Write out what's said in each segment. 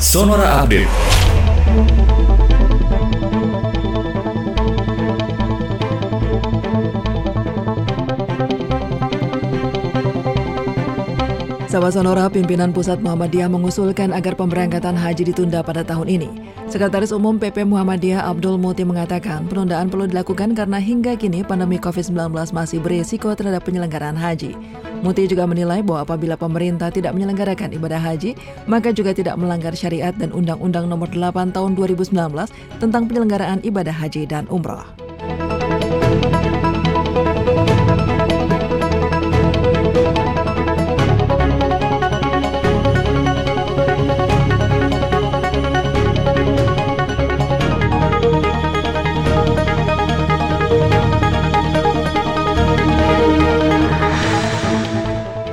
Sonora Update. Sahabat Sonora, pimpinan Pusat Muhammadiyah mengusulkan agar pemberangkatan haji ditunda pada tahun ini. Sekretaris Umum PP Muhammadiyah Abdul Muti mengatakan penundaan perlu dilakukan karena hingga kini pandemi COVID-19 masih berisiko terhadap penyelenggaraan haji. Muti juga menilai bahwa apabila pemerintah tidak menyelenggarakan ibadah haji, maka juga tidak melanggar syariat dan Undang-Undang Nomor 8 Tahun 2019 tentang penyelenggaraan ibadah haji dan umroh.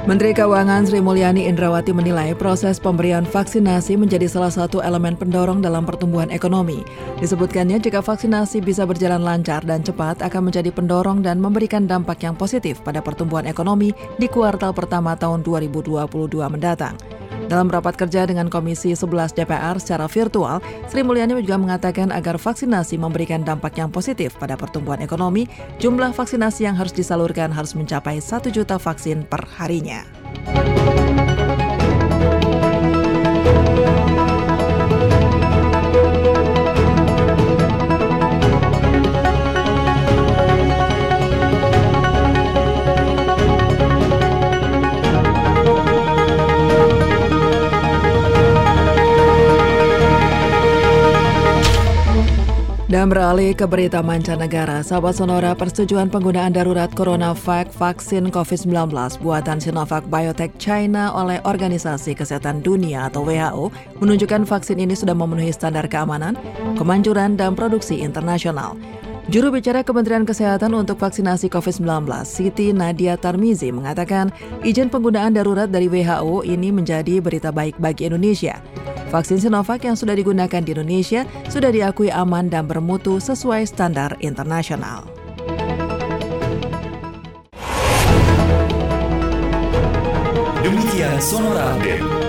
Menteri Keuangan Sri Mulyani Indrawati menilai proses pemberian vaksinasi menjadi salah satu elemen pendorong dalam pertumbuhan ekonomi. Disebutkannya jika vaksinasi bisa berjalan lancar dan cepat akan menjadi pendorong dan memberikan dampak yang positif pada pertumbuhan ekonomi di kuartal pertama tahun 2022 mendatang. Dalam rapat kerja dengan Komisi 11 DPR secara virtual, Sri Mulyani juga mengatakan agar vaksinasi memberikan dampak yang positif pada pertumbuhan ekonomi, jumlah vaksinasi yang harus disalurkan harus mencapai 1 juta vaksin per harinya. Dan beralih ke berita mancanegara, sahabat Sonora persetujuan penggunaan darurat CoronaVac vaksin COVID-19 buatan Sinovac Biotech China oleh Organisasi Kesehatan Dunia atau WHO menunjukkan vaksin ini sudah memenuhi standar keamanan, kemanjuran, dan produksi internasional. Juru bicara Kementerian Kesehatan untuk vaksinasi COVID-19, Siti Nadia Tarmizi mengatakan izin penggunaan darurat dari WHO ini menjadi berita baik bagi Indonesia. Vaksin Sinovac yang sudah digunakan di Indonesia sudah diakui aman dan bermutu sesuai standar internasional. Demikian Sonora Update.